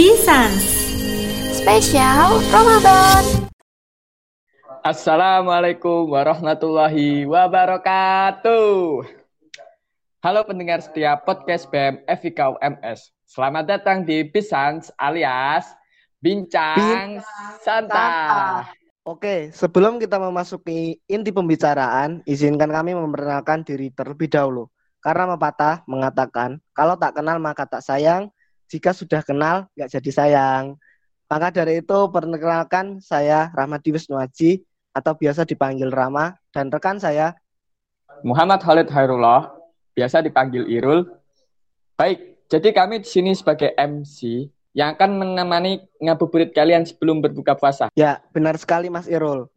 Pisans Spesial Ramadan. Assalamualaikum warahmatullahi wabarakatuh. Halo pendengar setia podcast BM FIK UMS Selamat datang di Pisans alias Bincang Santa Oke, sebelum kita memasuki inti pembicaraan, izinkan kami memperkenalkan diri terlebih dahulu. Karena mepatah mengatakan, kalau tak kenal maka tak sayang, jika sudah kenal, nggak jadi sayang. Maka dari itu, perkenalkan saya Rahmadi Wisnuaji atau biasa dipanggil Rama dan rekan saya Muhammad Khalid Hairullah, biasa dipanggil Irul. Baik, jadi kami di sini sebagai MC yang akan menemani ngabuburit kalian sebelum berbuka puasa. Ya, benar sekali Mas Irul.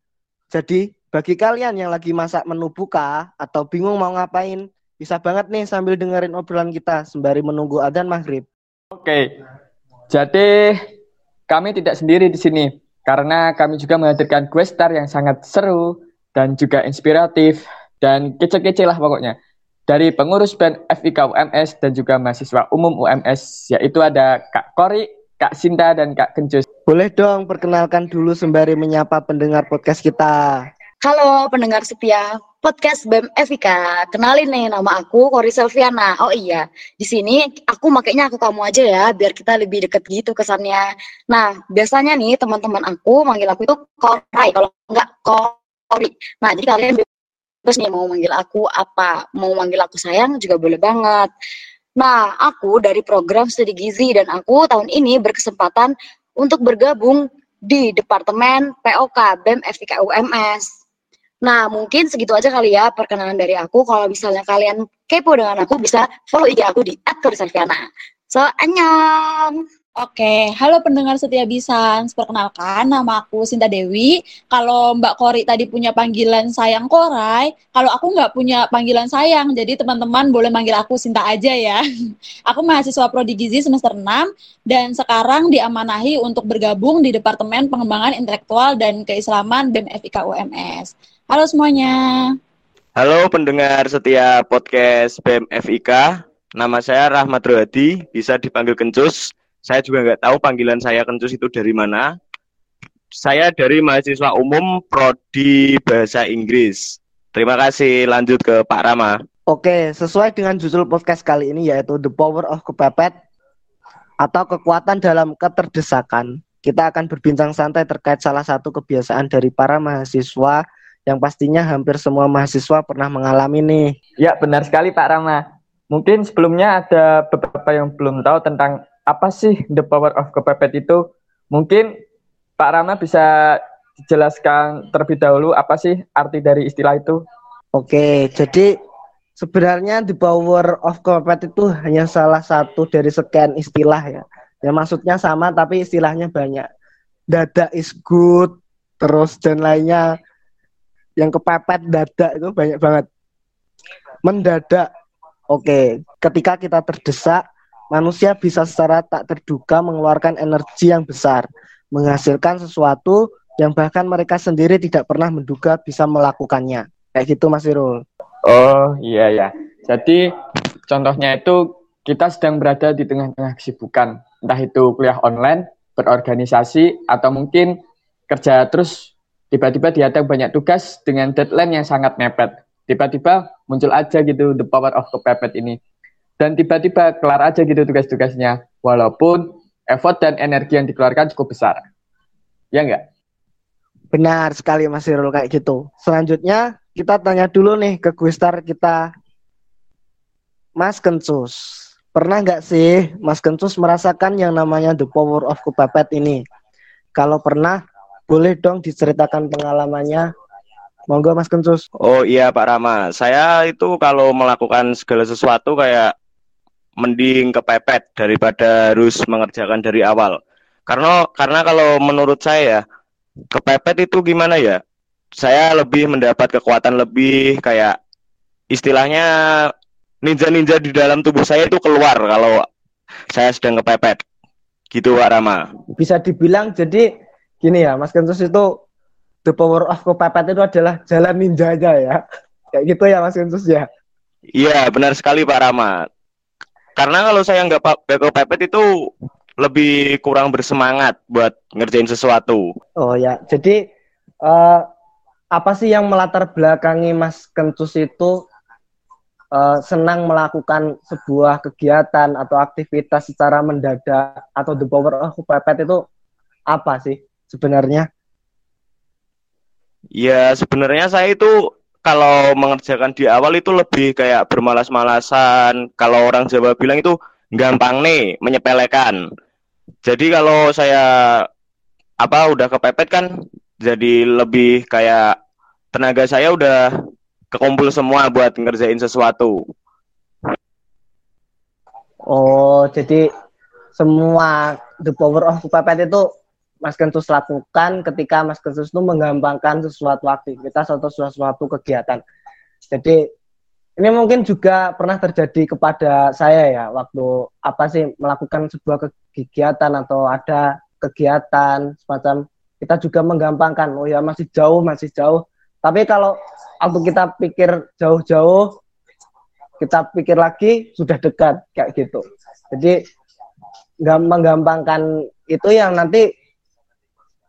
Jadi, bagi kalian yang lagi masak menu buka atau bingung mau ngapain, bisa banget nih sambil dengerin obrolan kita sembari menunggu adzan maghrib. Oke, jadi kami tidak sendiri di sini karena kami juga menghadirkan gue star yang sangat seru dan juga inspiratif dan kece-kece lah pokoknya dari pengurus band FIK UMS dan juga mahasiswa umum UMS yaitu ada Kak Kori, Kak Sinta dan Kak Kencus. Boleh dong perkenalkan dulu sembari menyapa pendengar podcast kita. Halo pendengar setia podcast BEM Evika. Kenalin nih nama aku Kori Selviana. Oh iya, di sini aku makainya aku kamu aja ya biar kita lebih deket gitu kesannya. Nah, biasanya nih teman-teman aku manggil aku itu Korai kalau enggak Kori. Nah, jadi kalian bebas nih mau manggil aku apa, mau manggil aku sayang juga boleh banget. Nah, aku dari program studi gizi dan aku tahun ini berkesempatan untuk bergabung di Departemen POK BEM FIK UMS. Nah, mungkin segitu aja kali ya perkenalan dari aku. Kalau misalnya kalian kepo dengan aku, bisa follow IG aku di @korisalviana. So, annyeong! Oke, halo pendengar setia Bisans. Perkenalkan, nama aku Sinta Dewi. Kalau Mbak Kori tadi punya panggilan sayang Korai, kalau aku nggak punya panggilan sayang, jadi teman-teman boleh manggil aku Sinta aja ya. Aku mahasiswa Prodi Gizi semester 6 dan sekarang diamanahi untuk bergabung di Departemen Pengembangan Intelektual dan Keislaman UMS. Halo semuanya. Halo pendengar setia podcast BEM FIK. Nama saya Rahmat Rohadi, bisa dipanggil Kencus. Saya juga nggak tahu panggilan saya Kencus itu dari mana. Saya dari mahasiswa umum Prodi Bahasa Inggris. Terima kasih. Lanjut ke Pak Rama. Oke, sesuai dengan judul podcast kali ini yaitu The Power of Kepepet atau kekuatan dalam keterdesakan. Kita akan berbincang santai terkait salah satu kebiasaan dari para mahasiswa yang pastinya hampir semua mahasiswa pernah mengalami nih. Ya, benar sekali Pak Rama. Mungkin sebelumnya ada beberapa yang belum tahu tentang apa sih the power of kepepet itu? Mungkin Pak Rama bisa dijelaskan terlebih dahulu apa sih arti dari istilah itu? Oke, jadi sebenarnya the power of kepepet itu hanya salah satu dari sekian istilah ya. Ya maksudnya sama tapi istilahnya banyak. Dada is good, terus dan lainnya yang kepepet dada itu banyak banget. Mendadak. Oke, ketika kita terdesak manusia bisa secara tak terduga mengeluarkan energi yang besar, menghasilkan sesuatu yang bahkan mereka sendiri tidak pernah menduga bisa melakukannya. Kayak gitu Mas Irul. Oh iya ya. Jadi contohnya itu kita sedang berada di tengah-tengah kesibukan, entah itu kuliah online, berorganisasi, atau mungkin kerja terus tiba-tiba dihadang banyak tugas dengan deadline yang sangat mepet. Tiba-tiba muncul aja gitu the power of kepepet ini. Dan tiba-tiba kelar aja gitu tugas-tugasnya. Walaupun effort dan energi yang dikeluarkan cukup besar. Ya enggak benar sekali Mas Irul kayak gitu. Selanjutnya kita tanya dulu nih ke Gustar kita Mas Kencus pernah nggak sih Mas Kencus merasakan yang namanya the power of kepepet ini? Kalau pernah boleh dong diceritakan pengalamannya Monggo Mas Kencus. Oh iya Pak Rama, saya itu kalau melakukan segala sesuatu kayak mending kepepet daripada harus mengerjakan dari awal. Karena karena kalau menurut saya kepepet itu gimana ya? Saya lebih mendapat kekuatan lebih kayak istilahnya ninja-ninja di dalam tubuh saya itu keluar kalau saya sedang kepepet. Gitu Pak Rama. Bisa dibilang jadi gini ya, Mas Kentus itu the power of kepepet itu adalah jalan ninja aja ya. Kayak gitu ya Mas Kentus ya. Iya, benar sekali Pak Rama karena kalau saya nggak kepepet itu lebih kurang bersemangat buat ngerjain sesuatu. Oh ya, jadi uh, apa sih yang melatar belakangi Mas Kencus itu uh, senang melakukan sebuah kegiatan atau aktivitas secara mendadak atau the power of pepet itu apa sih sebenarnya? Ya sebenarnya saya itu kalau mengerjakan di awal itu lebih kayak bermalas-malasan. Kalau orang Jawa bilang itu gampang nih menyepelekan. Jadi kalau saya apa udah kepepet kan jadi lebih kayak tenaga saya udah kekumpul semua buat ngerjain sesuatu. Oh, jadi semua the power of kepepet itu Mas Kentus lakukan ketika Mas Kentus itu menggampangkan sesuatu aktivitas atau sesuatu kegiatan. Jadi ini mungkin juga pernah terjadi kepada saya ya waktu apa sih melakukan sebuah kegiatan atau ada kegiatan semacam kita juga menggampangkan. Oh ya masih jauh masih jauh. Tapi kalau waktu kita pikir jauh-jauh kita pikir lagi sudah dekat kayak gitu. Jadi nggak menggampangkan itu yang nanti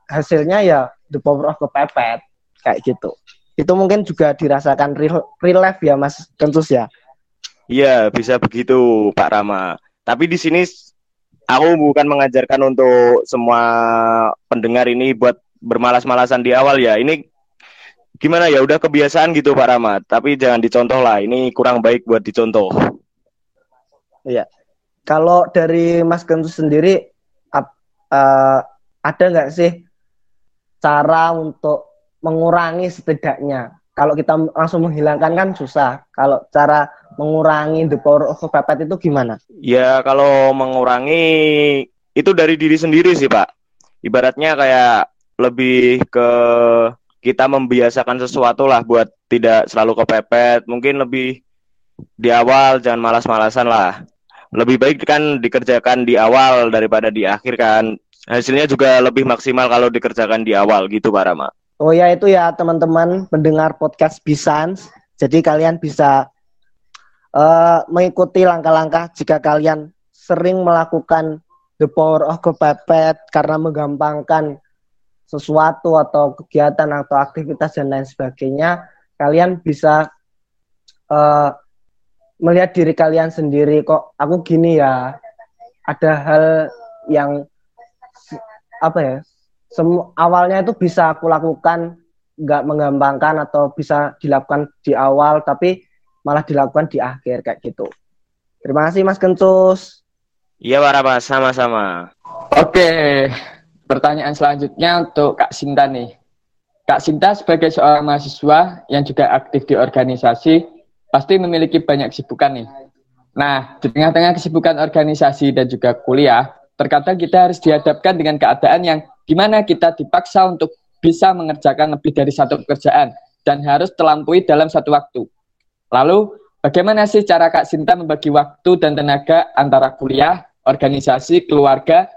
hasilnya ya the power of kepepet kayak gitu itu mungkin juga dirasakan real, real life ya Mas Kentus ya. Iya, bisa begitu Pak Rama. Tapi di sini aku bukan mengajarkan untuk semua pendengar ini buat bermalas-malasan di awal ya. Ini gimana ya udah kebiasaan gitu Pak Rama. Tapi jangan dicontoh lah. Ini kurang baik buat dicontoh. Iya. Kalau dari Mas Kentus sendiri uh, ada nggak sih cara untuk mengurangi setidaknya. Kalau kita langsung menghilangkan kan susah. Kalau cara mengurangi the power of pepet itu gimana? Ya kalau mengurangi itu dari diri sendiri sih Pak. Ibaratnya kayak lebih ke kita membiasakan sesuatu lah buat tidak selalu kepepet. Mungkin lebih di awal jangan malas-malasan lah. Lebih baik kan dikerjakan di awal daripada di akhir kan. Hasilnya juga lebih maksimal kalau dikerjakan di awal gitu Pak Rama. Oh ya itu ya teman-teman mendengar podcast Bisans. Jadi kalian bisa uh, mengikuti langkah-langkah jika kalian sering melakukan the power of kepepet karena menggampangkan sesuatu atau kegiatan atau aktivitas dan lain sebagainya, kalian bisa uh, melihat diri kalian sendiri kok aku gini ya. Ada hal yang apa ya semu awalnya itu bisa aku lakukan nggak menggampangkan atau bisa dilakukan di awal tapi malah dilakukan di akhir kayak gitu. Terima kasih Mas Kencus. Iya Pak sama-sama. Oke, pertanyaan selanjutnya untuk Kak Sinta nih. Kak Sinta sebagai seorang mahasiswa yang juga aktif di organisasi pasti memiliki banyak kesibukan nih. Nah, di tengah-tengah kesibukan organisasi dan juga kuliah, terkadang kita harus dihadapkan dengan keadaan yang di mana kita dipaksa untuk bisa mengerjakan lebih dari satu pekerjaan dan harus terlampaui dalam satu waktu. Lalu, bagaimana sih cara Kak Sinta membagi waktu dan tenaga antara kuliah, organisasi, keluarga,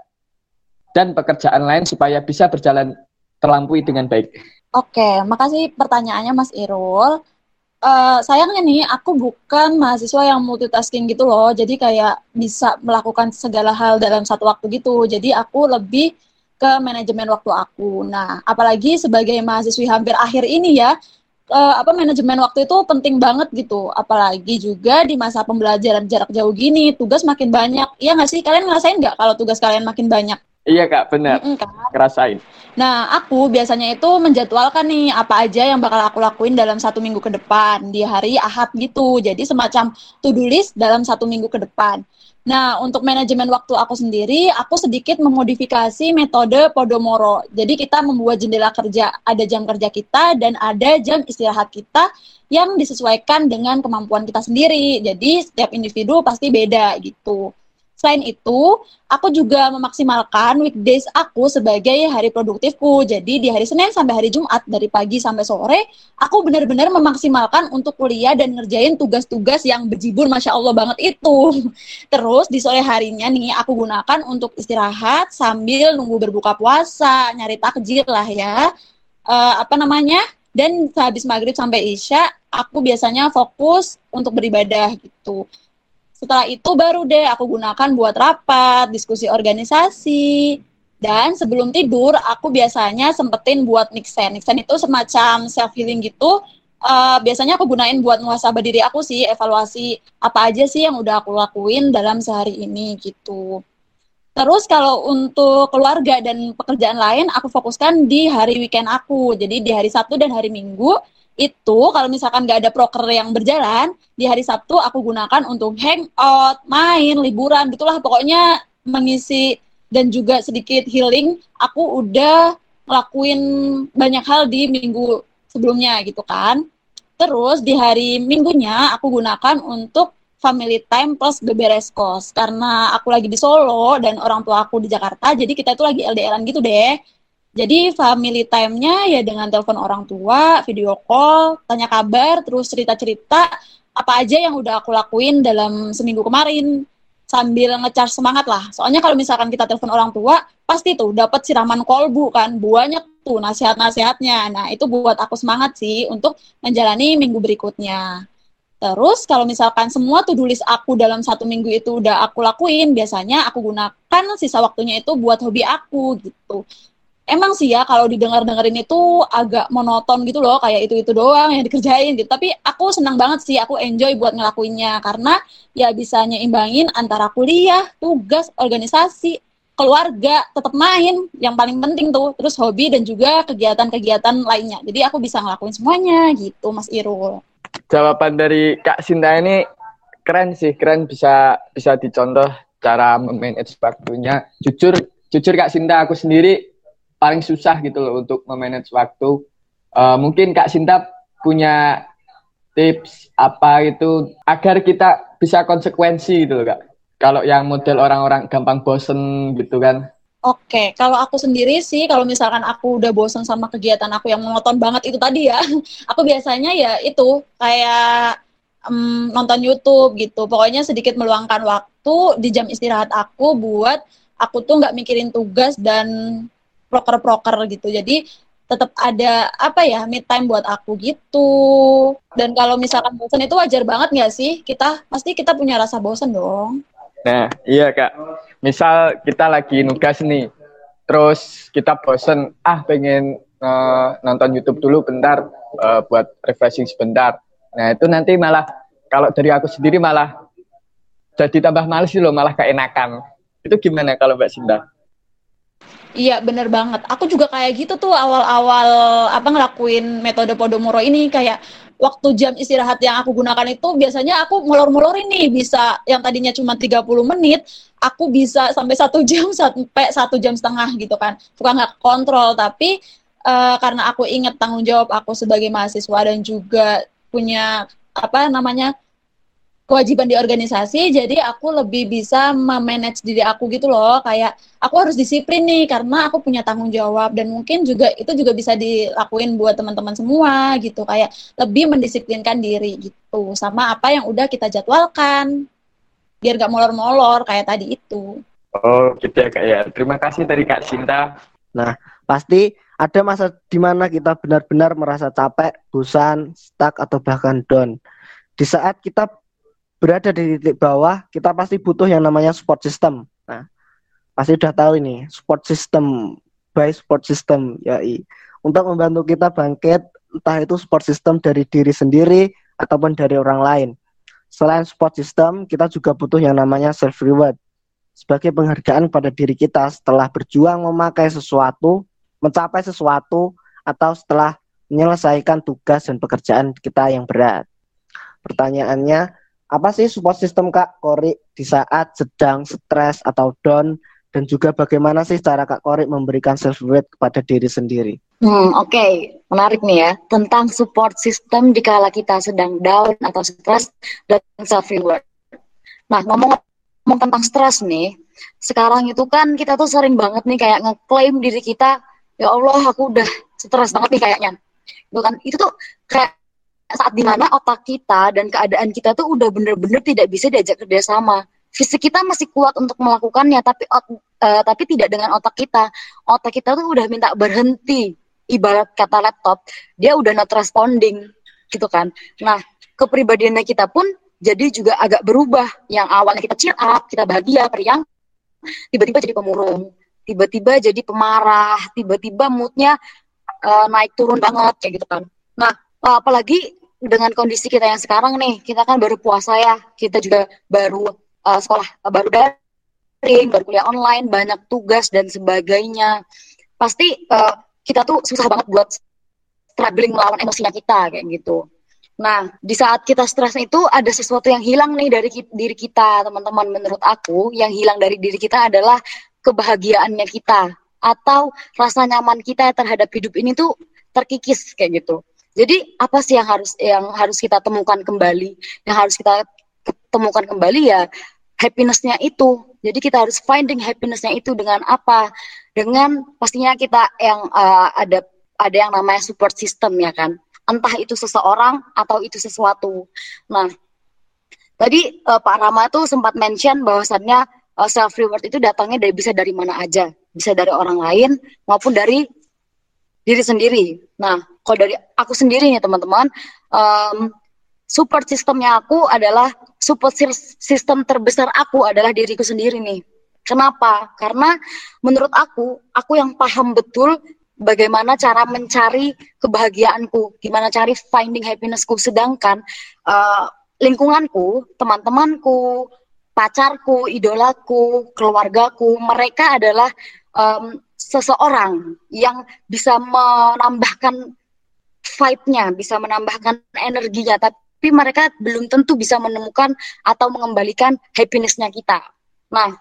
dan pekerjaan lain supaya bisa berjalan terlampaui dengan baik? Oke, makasih pertanyaannya Mas Irul. Uh, sayangnya nih, aku bukan mahasiswa yang multitasking gitu loh. Jadi kayak bisa melakukan segala hal dalam satu waktu gitu. Jadi aku lebih ke manajemen waktu aku. Nah, apalagi sebagai mahasiswi hampir akhir ini ya, uh, apa manajemen waktu itu penting banget gitu. Apalagi juga di masa pembelajaran jarak jauh gini, tugas makin banyak. Iya nggak sih? Kalian ngerasain nggak kalau tugas kalian makin banyak? Iya kak, benar. Mm? Kerasain. Nah, aku biasanya itu menjadwalkan nih apa aja yang bakal aku lakuin dalam satu minggu ke depan di hari Ahad gitu. Jadi semacam to-do list dalam satu minggu ke depan. Nah, untuk manajemen waktu aku sendiri, aku sedikit memodifikasi metode Podomoro. Jadi kita membuat jendela kerja, ada jam kerja kita dan ada jam istirahat kita yang disesuaikan dengan kemampuan kita sendiri. Jadi setiap individu pasti beda gitu. Selain itu, aku juga memaksimalkan weekdays aku sebagai hari produktifku. Jadi di hari Senin sampai hari Jumat dari pagi sampai sore, aku benar-benar memaksimalkan untuk kuliah dan ngerjain tugas-tugas yang berjibun Masya Allah banget itu. Terus di sore harinya nih aku gunakan untuk istirahat sambil nunggu berbuka puasa, nyari takjil lah ya. Uh, apa namanya? Dan habis maghrib sampai isya, aku biasanya fokus untuk beribadah gitu Setelah itu baru deh aku gunakan buat rapat, diskusi organisasi, dan sebelum tidur aku biasanya sempetin buat Nixen. Nixen itu semacam self healing gitu. Uh, biasanya aku gunain buat muhasabah diri aku sih, evaluasi apa aja sih yang udah aku lakuin dalam sehari ini gitu. Terus kalau untuk keluarga dan pekerjaan lain, aku fokuskan di hari weekend aku. Jadi di hari Sabtu dan hari Minggu, itu kalau misalkan nggak ada proker yang berjalan di hari Sabtu aku gunakan untuk hangout, main, liburan gitulah. Pokoknya mengisi dan juga sedikit healing aku udah ngelakuin banyak hal di minggu sebelumnya gitu kan. Terus di hari minggunya aku gunakan untuk family time plus beberes kos. Karena aku lagi di Solo dan orang tua aku di Jakarta jadi kita itu lagi LDRan gitu deh jadi family time-nya ya dengan telepon orang tua, video call, tanya kabar, terus cerita-cerita apa aja yang udah aku lakuin dalam seminggu kemarin sambil ngecharge semangat lah. Soalnya kalau misalkan kita telepon orang tua, pasti tuh dapat siraman kolbu kan, banyak tuh nasihat-nasihatnya. Nah, itu buat aku semangat sih untuk menjalani minggu berikutnya. Terus kalau misalkan semua to-do list aku dalam satu minggu itu udah aku lakuin, biasanya aku gunakan sisa waktunya itu buat hobi aku gitu emang sih ya kalau didengar-dengerin itu agak monoton gitu loh kayak itu itu doang yang dikerjain gitu. Tapi aku senang banget sih aku enjoy buat ngelakuinnya. Karena ya bisa nyimbangin antara kuliah tugas organisasi keluarga tetap main. Yang paling penting tuh terus hobi dan juga kegiatan-kegiatan lainnya. Jadi aku bisa ngelakuin semuanya gitu Mas Irul. Jawaban dari Kak Sinta ini keren sih keren bisa bisa dicontoh cara memanage waktunya. Jujur jujur Kak Sinta aku sendiri paling susah gitu loh untuk memanage waktu. Uh, mungkin Kak Sinta punya tips apa itu agar kita bisa konsekuensi gitu loh Kak. Kalau yang model orang-orang gampang bosen gitu kan. Oke, kalau aku sendiri sih, kalau misalkan aku udah bosen sama kegiatan aku yang monoton banget itu tadi ya, aku biasanya ya itu kayak um, nonton YouTube gitu. Pokoknya sedikit meluangkan waktu di jam istirahat aku buat aku tuh nggak mikirin tugas dan proker-proker gitu. Jadi tetap ada apa ya mid time buat aku gitu. Dan kalau misalkan bosan itu wajar banget nggak sih? Kita pasti kita punya rasa bosan dong. Nah, iya Kak. Misal kita lagi nugas nih, terus kita bosan, ah pengen uh, nonton YouTube dulu bentar uh, buat refreshing sebentar. Nah, itu nanti malah kalau dari aku sendiri malah jadi tambah males sih loh, malah keenakan. Itu gimana kalau Mbak Sinta? Iya bener banget. Aku juga kayak gitu tuh awal-awal apa ngelakuin metode Podomoro ini kayak waktu jam istirahat yang aku gunakan itu biasanya aku molor-molor ini bisa yang tadinya cuma 30 menit aku bisa sampai satu jam sampai satu jam setengah gitu kan. Suka nggak kontrol tapi uh, karena aku inget tanggung jawab aku sebagai mahasiswa dan juga punya apa namanya kewajiban di organisasi jadi aku lebih bisa memanage diri aku gitu loh. Kayak aku harus disiplin nih karena aku punya tanggung jawab. Dan mungkin juga itu juga bisa dilakuin buat teman-teman semua gitu. Kayak lebih mendisiplinkan diri gitu sama apa yang udah kita jadwalkan. Biar gak molor-molor kayak tadi itu. Oh gitu ya kak ya. Terima kasih dari kak Sinta. Nah pasti ada masa di mana kita benar-benar merasa capek, bosan, stuck atau bahkan down. Di saat kita berada di titik bawah, kita pasti butuh yang namanya support system. Nah, pasti udah tahu ini support system by support system ya untuk membantu kita bangkit entah itu support system dari diri sendiri ataupun dari orang lain. Selain support system, kita juga butuh yang namanya self reward sebagai penghargaan pada diri kita setelah berjuang memakai sesuatu, mencapai sesuatu atau setelah menyelesaikan tugas dan pekerjaan kita yang berat. Pertanyaannya, apa sih support system Kak Kori di saat sedang stres atau down dan juga bagaimana sih cara Kak Kori memberikan self reward kepada diri sendiri? Hmm, oke, okay. menarik nih ya tentang support system di kala kita sedang down atau stres dan self reward. Nah, ngomong-ngomong tentang stres nih, sekarang itu kan kita tuh sering banget nih kayak ngeklaim diri kita, ya Allah aku udah stres banget nih kayaknya. Itu kan itu tuh kayak saat di mana otak kita dan keadaan kita tuh udah bener-bener tidak bisa diajak kerjasama fisik kita masih kuat untuk melakukannya tapi ot, uh, tapi tidak dengan otak kita. Otak kita tuh udah minta berhenti. Ibarat kata laptop dia udah not responding gitu kan. Nah kepribadiannya kita pun jadi juga agak berubah. Yang awalnya kita cheer up kita bahagia periang tiba-tiba jadi pemurung. Tiba-tiba jadi pemarah tiba-tiba moodnya uh, naik turun banget kayak gitu kan. Nah apalagi dengan kondisi kita yang sekarang nih kita kan baru puasa ya kita juga baru uh, sekolah uh, baru daring baru kuliah online banyak tugas dan sebagainya pasti uh, kita tuh susah banget buat struggling melawan emosinya kita kayak gitu Nah, di saat kita stres itu ada sesuatu yang hilang nih dari diri kita, teman-teman. Menurut aku, yang hilang dari diri kita adalah kebahagiaannya kita atau rasa nyaman kita terhadap hidup ini tuh terkikis kayak gitu. Jadi apa sih yang harus yang harus kita temukan kembali? Yang harus kita temukan kembali ya happinessnya itu. Jadi kita harus finding happinessnya itu dengan apa? Dengan pastinya kita yang uh, ada ada yang namanya support system ya kan entah itu seseorang atau itu sesuatu. Nah, tadi uh, Pak Rama tuh sempat mention bahwasannya uh, eh, self reward itu datangnya dari bisa dari mana aja, bisa dari orang lain maupun dari diri sendiri. Nah, kalau dari aku sendiri nih teman-teman, um, support sistemnya aku adalah support system terbesar aku adalah diriku sendiri nih. Kenapa? Karena menurut aku, aku yang paham betul bagaimana cara mencari kebahagiaanku, gimana cari finding happinessku. Sedangkan uh, lingkunganku, teman-temanku, pacarku, idolaku, keluargaku, mereka adalah um, seseorang yang bisa menambahkan vibe-nya, bisa menambahkan energinya, tapi mereka belum tentu bisa menemukan atau mengembalikan happiness-nya kita. Nah,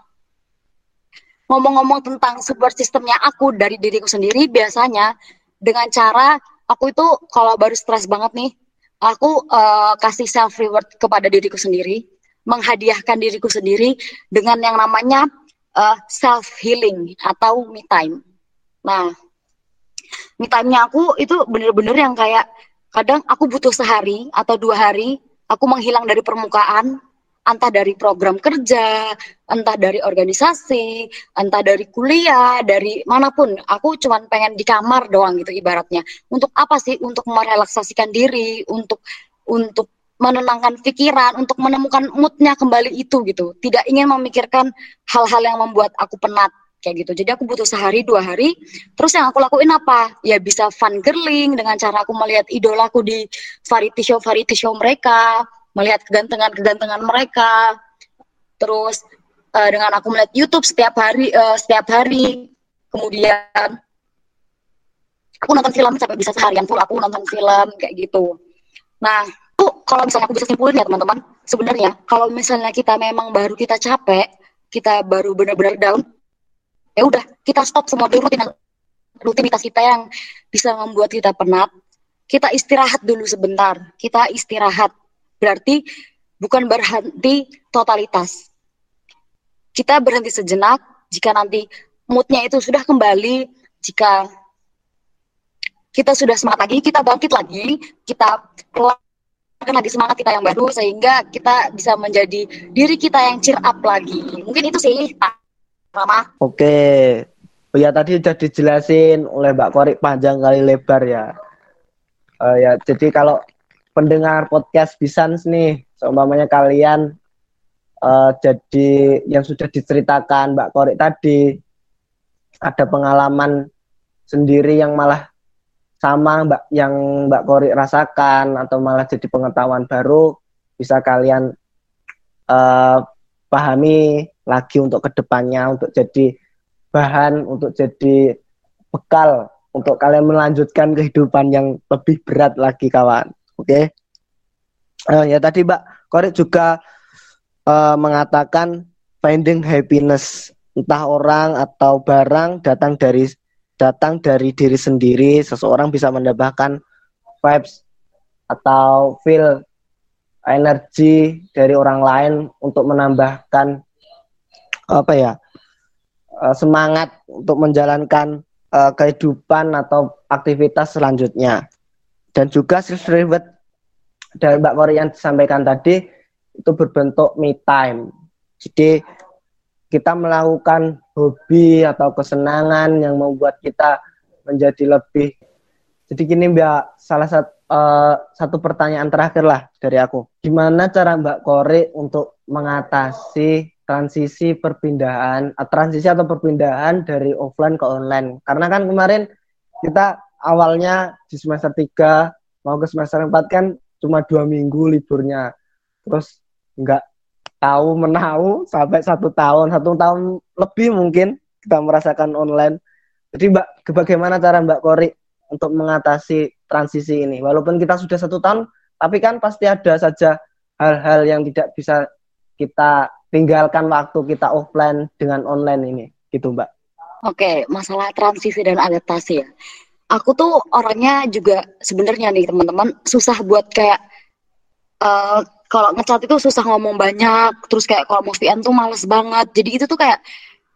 ngomong-ngomong tentang support sistemnya aku dari diriku sendiri biasanya dengan cara aku itu kalau baru stres banget nih aku uh, kasih self reward kepada diriku sendiri menghadiahkan diriku sendiri dengan yang namanya uh, self healing atau me time nah me time-nya aku itu bener-bener yang kayak kadang aku butuh sehari atau dua hari aku menghilang dari permukaan entah dari program kerja, entah dari organisasi, entah dari kuliah, dari mana pun. Aku cuma pengen di kamar doang gitu ibaratnya. Untuk apa sih? Untuk merelaksasikan diri, untuk untuk menenangkan pikiran, untuk menemukan moodnya kembali itu gitu. Tidak ingin memikirkan hal-hal yang membuat aku penat kayak gitu. Jadi aku butuh sehari dua hari. Terus yang aku lakuin apa? Ya bisa fun girling dengan cara aku melihat idolaku di variety show variety show mereka melihat kegantengan-kegantengan mereka. Terus uh, dengan aku melihat YouTube setiap hari uh, setiap hari. Kemudian aku nonton film sampai bisa seharian full aku nonton film kayak gitu. Nah, kalau misalnya aku bisa simpulin ya teman-teman, sebenarnya kalau misalnya kita memang baru kita capek, kita baru benar-benar down, ya udah kita stop semua dulu rutinitas, rutinitas kita yang bisa membuat kita penat. Kita istirahat dulu sebentar, kita istirahat Berarti bukan berhenti totalitas. Kita berhenti sejenak jika nanti moodnya itu sudah kembali, jika kita sudah semangat lagi, kita bangkit lagi, kita lagi semangat kita yang baru sehingga kita bisa menjadi diri kita yang cheer up lagi. Mungkin itu sih, Pak Rama. Oke. Oh ya tadi sudah dijelasin oleh Mbak Korik panjang kali lebar ya. Uh, ya jadi kalau pendengar podcast Bisans nih, seumpamanya kalian uh, jadi yang sudah diceritakan Mbak Korik tadi, ada pengalaman sendiri yang malah sama Mbak yang Mbak Korik rasakan atau malah jadi pengetahuan baru bisa kalian uh, pahami lagi untuk ke depannya untuk jadi bahan untuk jadi bekal untuk kalian melanjutkan kehidupan yang lebih berat lagi kawan. Oke. Okay. Uh, ya tadi Mbak Korek juga uh, mengatakan finding happiness entah orang atau barang datang dari datang dari diri sendiri. Seseorang bisa mendapatkan vibes atau feel energi dari orang lain untuk menambahkan apa ya uh, semangat untuk menjalankan uh, kehidupan atau aktivitas selanjutnya dan juga self reward dari Mbak Kori yang disampaikan tadi itu berbentuk me time. Jadi kita melakukan hobi atau kesenangan yang membuat kita menjadi lebih jadi gini Mbak, salah satu eh, satu pertanyaan terakhir lah dari aku. Gimana cara Mbak Kori untuk mengatasi transisi perpindahan, eh, transisi atau perpindahan dari offline ke online? Karena kan kemarin kita awalnya di semester 3 mau ke semester 4 kan cuma dua minggu liburnya. Terus nggak tahu menahu sampai satu tahun, satu tahun lebih mungkin kita merasakan online. Jadi Mbak, bagaimana cara Mbak Kori untuk mengatasi transisi ini? Walaupun kita sudah satu tahun, tapi kan pasti ada saja hal-hal yang tidak bisa kita tinggalkan waktu kita offline dengan online ini, gitu Mbak. Oke, masalah transisi dan adaptasi ya. Aku tuh orangnya juga sebenarnya nih teman-teman susah buat kayak uh, kalau ngecat itu susah ngomong banyak, terus kayak kalau mau VN tuh males banget. Jadi itu tuh kayak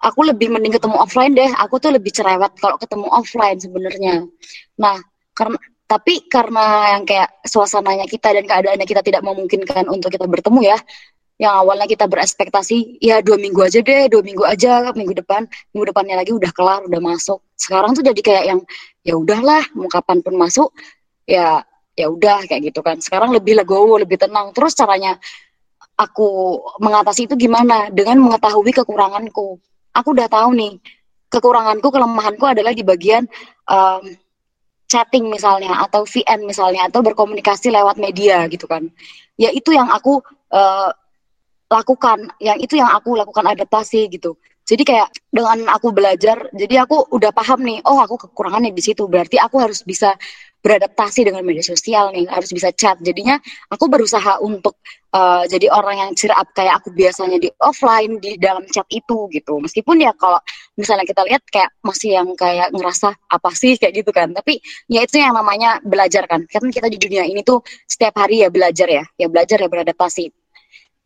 aku lebih mending ketemu offline deh. Aku tuh lebih cerewet kalau ketemu offline sebenarnya. Nah, karena tapi karena yang kayak suasananya kita dan keadaannya kita tidak memungkinkan untuk kita bertemu ya, yang awalnya kita berespektasi ya dua minggu aja deh dua minggu aja minggu depan minggu depannya lagi udah kelar udah masuk sekarang tuh jadi kayak yang ya udahlah mau kapan pun masuk ya ya udah kayak gitu kan. Sekarang lebih legowo lebih tenang. Terus caranya aku mengatasi itu gimana? Dengan mengetahui kekuranganku. Aku udah tahu nih kekuranganku kelemahanku adalah di bagian um, chatting misalnya atau VN misalnya atau berkomunikasi lewat media gitu kan. Ya itu yang aku uh, lakukan. Yang itu yang aku lakukan adaptasi gitu. Jadi kayak dengan aku belajar jadi aku udah paham nih oh aku kekurangannya di situ. Berarti aku harus bisa beradaptasi dengan media sosial nih harus bisa chat. Jadinya aku berusaha untuk uh, jadi orang yang cheer up kayak aku biasanya di offline di dalam chat itu gitu. Meskipun ya kalau misalnya kita lihat kayak masih yang kayak ngerasa apa sih kayak gitu kan. Tapi ya itu yang namanya belajar kan. Karena kita di dunia ini tuh setiap hari ya belajar ya. Ya belajar ya beradaptasi.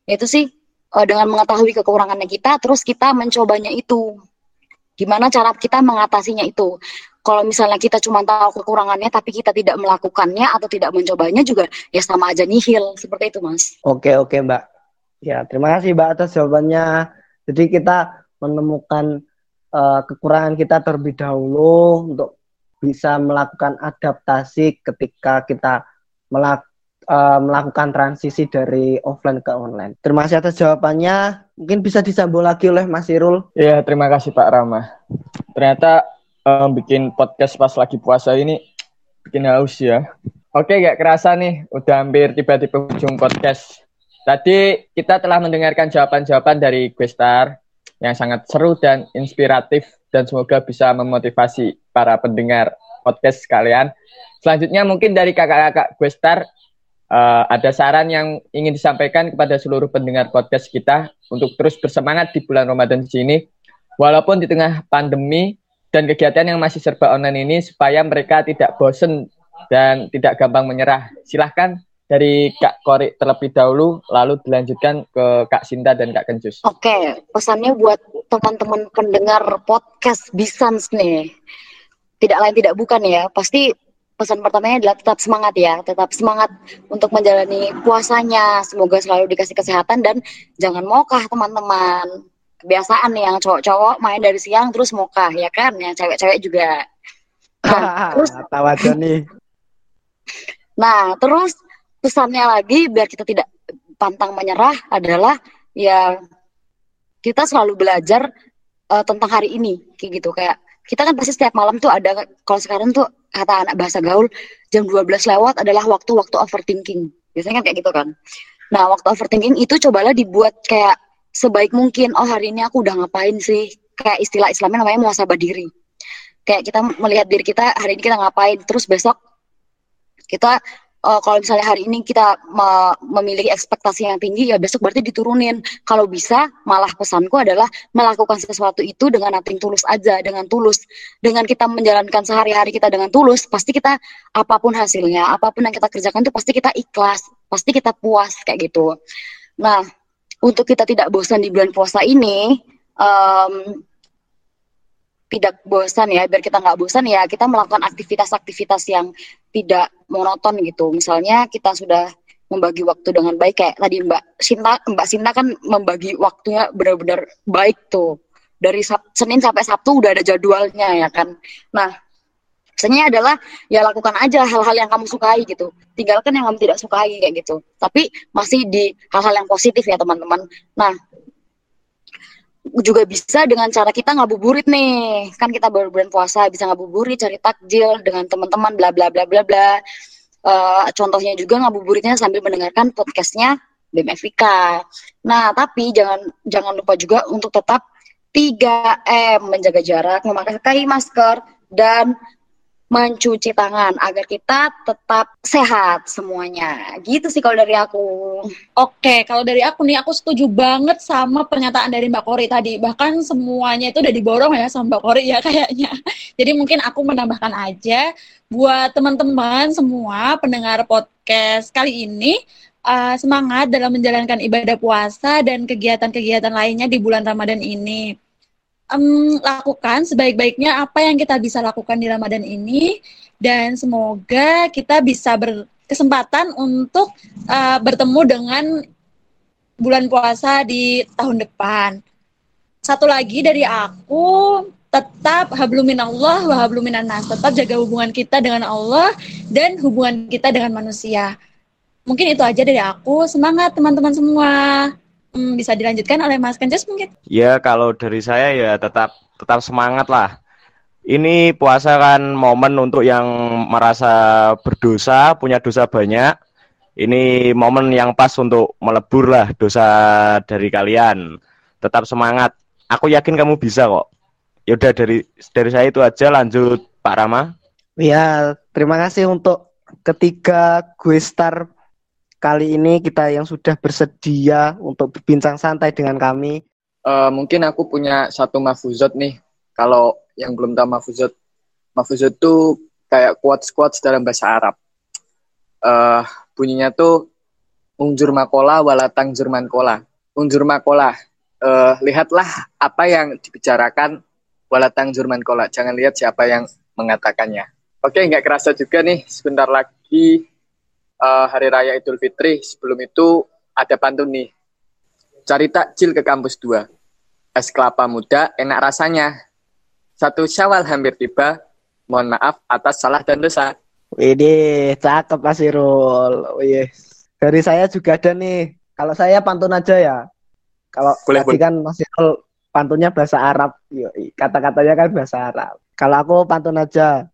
Itu sih uh, dengan mengetahui kekurangannya kita terus kita mencobanya itu. Gimana cara kita mengatasinya itu kalau misalnya kita cuma tahu kekurangannya tapi kita tidak melakukannya atau tidak mencobanya juga ya sama aja nihil seperti itu mas oke oke mbak ya terima kasih mbak atas jawabannya jadi kita menemukan uh, kekurangan kita terlebih dahulu untuk bisa melakukan adaptasi ketika kita melakukan uh, melakukan transisi dari offline ke online. Terima kasih atas jawabannya. Mungkin bisa disambung lagi oleh Mas Irul. Iya, terima kasih Pak Rama. Ternyata um, bikin podcast pas lagi puasa ini bikin haus ya. Oke, gak kerasa nih, udah hampir tiba di ujung podcast. Tadi kita telah mendengarkan jawaban-jawaban dari Questar yang sangat seru dan inspiratif dan semoga bisa memotivasi para pendengar podcast sekalian. Selanjutnya mungkin dari kakak-kakak Questar uh, ada saran yang ingin disampaikan kepada seluruh pendengar podcast kita untuk terus bersemangat di bulan Ramadan sini, walaupun di tengah pandemi dan kegiatan yang masih serba online ini, supaya mereka tidak bosen dan tidak gampang menyerah. Silahkan dari Kak Kori terlebih dahulu, lalu dilanjutkan ke Kak Sinta dan Kak Kencus. Oke, pesannya buat teman-teman pendengar podcast Bisans nih. Tidak lain tidak bukan ya, pasti pesan pertamanya adalah tetap semangat ya, tetap semangat untuk menjalani puasanya. Semoga selalu dikasih kesehatan dan jangan mokah teman-teman. Kebiasaan nih yang cowok-cowok main dari siang terus mokah ya kan, yang cewek-cewek juga. Nah, terus nih. Nah, terus pesannya lagi biar kita tidak pantang menyerah adalah ya kita selalu belajar uh, tentang hari ini kayak gitu kayak kita kan pasti setiap malam tuh ada kalau sekarang tuh kata anak bahasa gaul jam 12 lewat adalah waktu-waktu overthinking. Biasanya kan kayak gitu kan. Nah, waktu overthinking itu cobalah dibuat kayak sebaik mungkin. Oh, hari ini aku udah ngapain sih? Kayak istilah Islamnya namanya muasabah diri. Kayak kita melihat diri kita hari ini kita ngapain, terus besok kita uh, kalau misalnya hari ini kita me memiliki ekspektasi yang tinggi ya besok berarti diturunin kalau bisa malah pesanku adalah melakukan sesuatu itu dengan nating tulus aja dengan tulus dengan kita menjalankan sehari-hari kita dengan tulus pasti kita apa pun hasilnya apa pun yang kita kerjakan itu pasti kita ikhlas pasti kita puas kayak gitu nah untuk kita tidak bosan di bulan puasa ini um, tidak bosan ya biar kita nggak bosan ya kita melakukan aktivitas-aktivitas yang tidak monoton gitu. Misalnya kita sudah membagi waktu dengan baik kayak tadi Mbak Sinta Mbak Sinta kan membagi waktunya benar-benar baik tuh. Dari Senin sampai Sabtu udah ada jadwalnya ya kan. Nah Biasanya adalah ya lakukan aja hal-hal yang kamu sukai gitu. Tinggalkan yang kamu tidak sukai kayak gitu. Tapi masih di hal-hal yang positif ya teman-teman. Nah, juga bisa dengan cara kita ngabuburit nih. Kan kita baru bulan puasa bisa ngabuburit, cari takjil dengan teman-teman bla bla bla bla bla. Uh, contohnya juga ngabuburitnya sambil mendengarkan podcastnya BEM Nah, tapi jangan jangan lupa juga untuk tetap 3M, menjaga jarak, memakai masker, dan mencuci tangan agar kita tetap sehat semuanya. Gitu sih kalau dari aku. Oke, kalau dari aku nih aku setuju banget sama pernyataan dari Mbak Kori tadi. Bahkan semuanya itu udah diborong ya sama Mbak Kori ya kayaknya. Jadi mungkin aku menambahkan aja buat teman-teman semua pendengar podcast kali ini uh, semangat dalam menjalankan ibadah puasa dan kegiatan-kegiatan lainnya di bulan Ramadan ini um, lakukan sebaik-baiknya apa yang kita bisa lakukan di Ramadan ini dan semoga kita bisa berkesempatan untuk uh, bertemu dengan bulan puasa di tahun depan. Satu lagi dari aku tetap hablumin Allah wa habluminan nas. Tetap jaga hubungan kita dengan Allah dan hubungan kita dengan manusia. Mungkin itu aja dari aku. Semangat teman-teman semua hmm, bisa dilanjutkan oleh Mas Kences mungkin? Ya kalau dari saya ya tetap tetap semangat lah. Ini puasa kan momen untuk yang merasa berdosa, punya dosa banyak. Ini momen yang pas untuk melebur lah dosa dari kalian. Tetap semangat. Aku yakin kamu bisa kok. Yaudah dari dari saya itu aja lanjut Pak Rama. Ya, terima kasih untuk ketiga gue star kali ini kita yang sudah bersedia untuk berbincang santai dengan kami. Uh, mungkin aku punya satu mafuzot nih. Kalau yang belum tahu mafuzot, mafuzot itu kayak quotes-quotes dalam bahasa Arab. Uh, bunyinya tuh unjur makola walatang jurman kola. Unjur makola, uh, lihatlah apa yang dibicarakan walatang jurman kola. Jangan lihat siapa yang mengatakannya. Oke, nggak kerasa juga nih, sebentar lagi uh, Hari Raya Idul Fitri, sebelum itu ada pantun nih. Cari takjil ke kampus 2. Es kelapa muda enak rasanya. Satu syawal hampir tiba. Mohon maaf atas salah dan dosa. Widih, cakep Mas Irul. Wih. Dari saya juga ada nih. Kalau saya pantun aja ya. Kalau boleh, tadi kan Mas Irul pantunnya bahasa Arab. Kata-katanya kan bahasa Arab. Kalau aku pantun aja.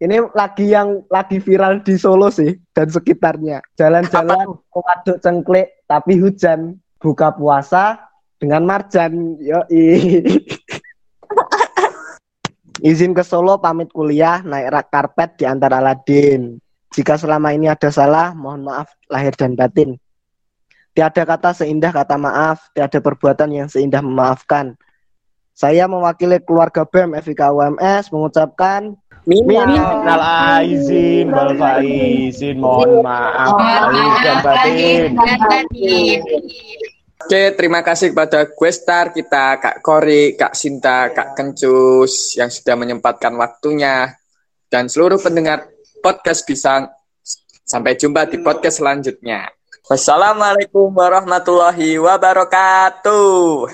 Ini lagi yang lagi viral di Solo sih dan sekitarnya. Jalan-jalan waduk cengklik tapi hujan. Buka puasa dengan marjan. Yo Izin ke Solo pamit kuliah naik rak karpet di antara Aladin. Jika selama ini ada salah, mohon maaf lahir dan batin. Tiada kata seindah kata maaf, tiada perbuatan yang seindah memaafkan. Saya mewakili keluarga BEM FIK UMS mengucapkan Minal aizin wal faizin. Mohon maaf lahir dan batin. Oke, terima kasih kepada Questar kita, Kak Kori, Kak Sinta, Kak Kencus yang sudah menyempatkan waktunya dan seluruh pendengar podcast Pisang. Sampai jumpa di podcast selanjutnya. Wassalamualaikum warahmatullahi wabarakatuh.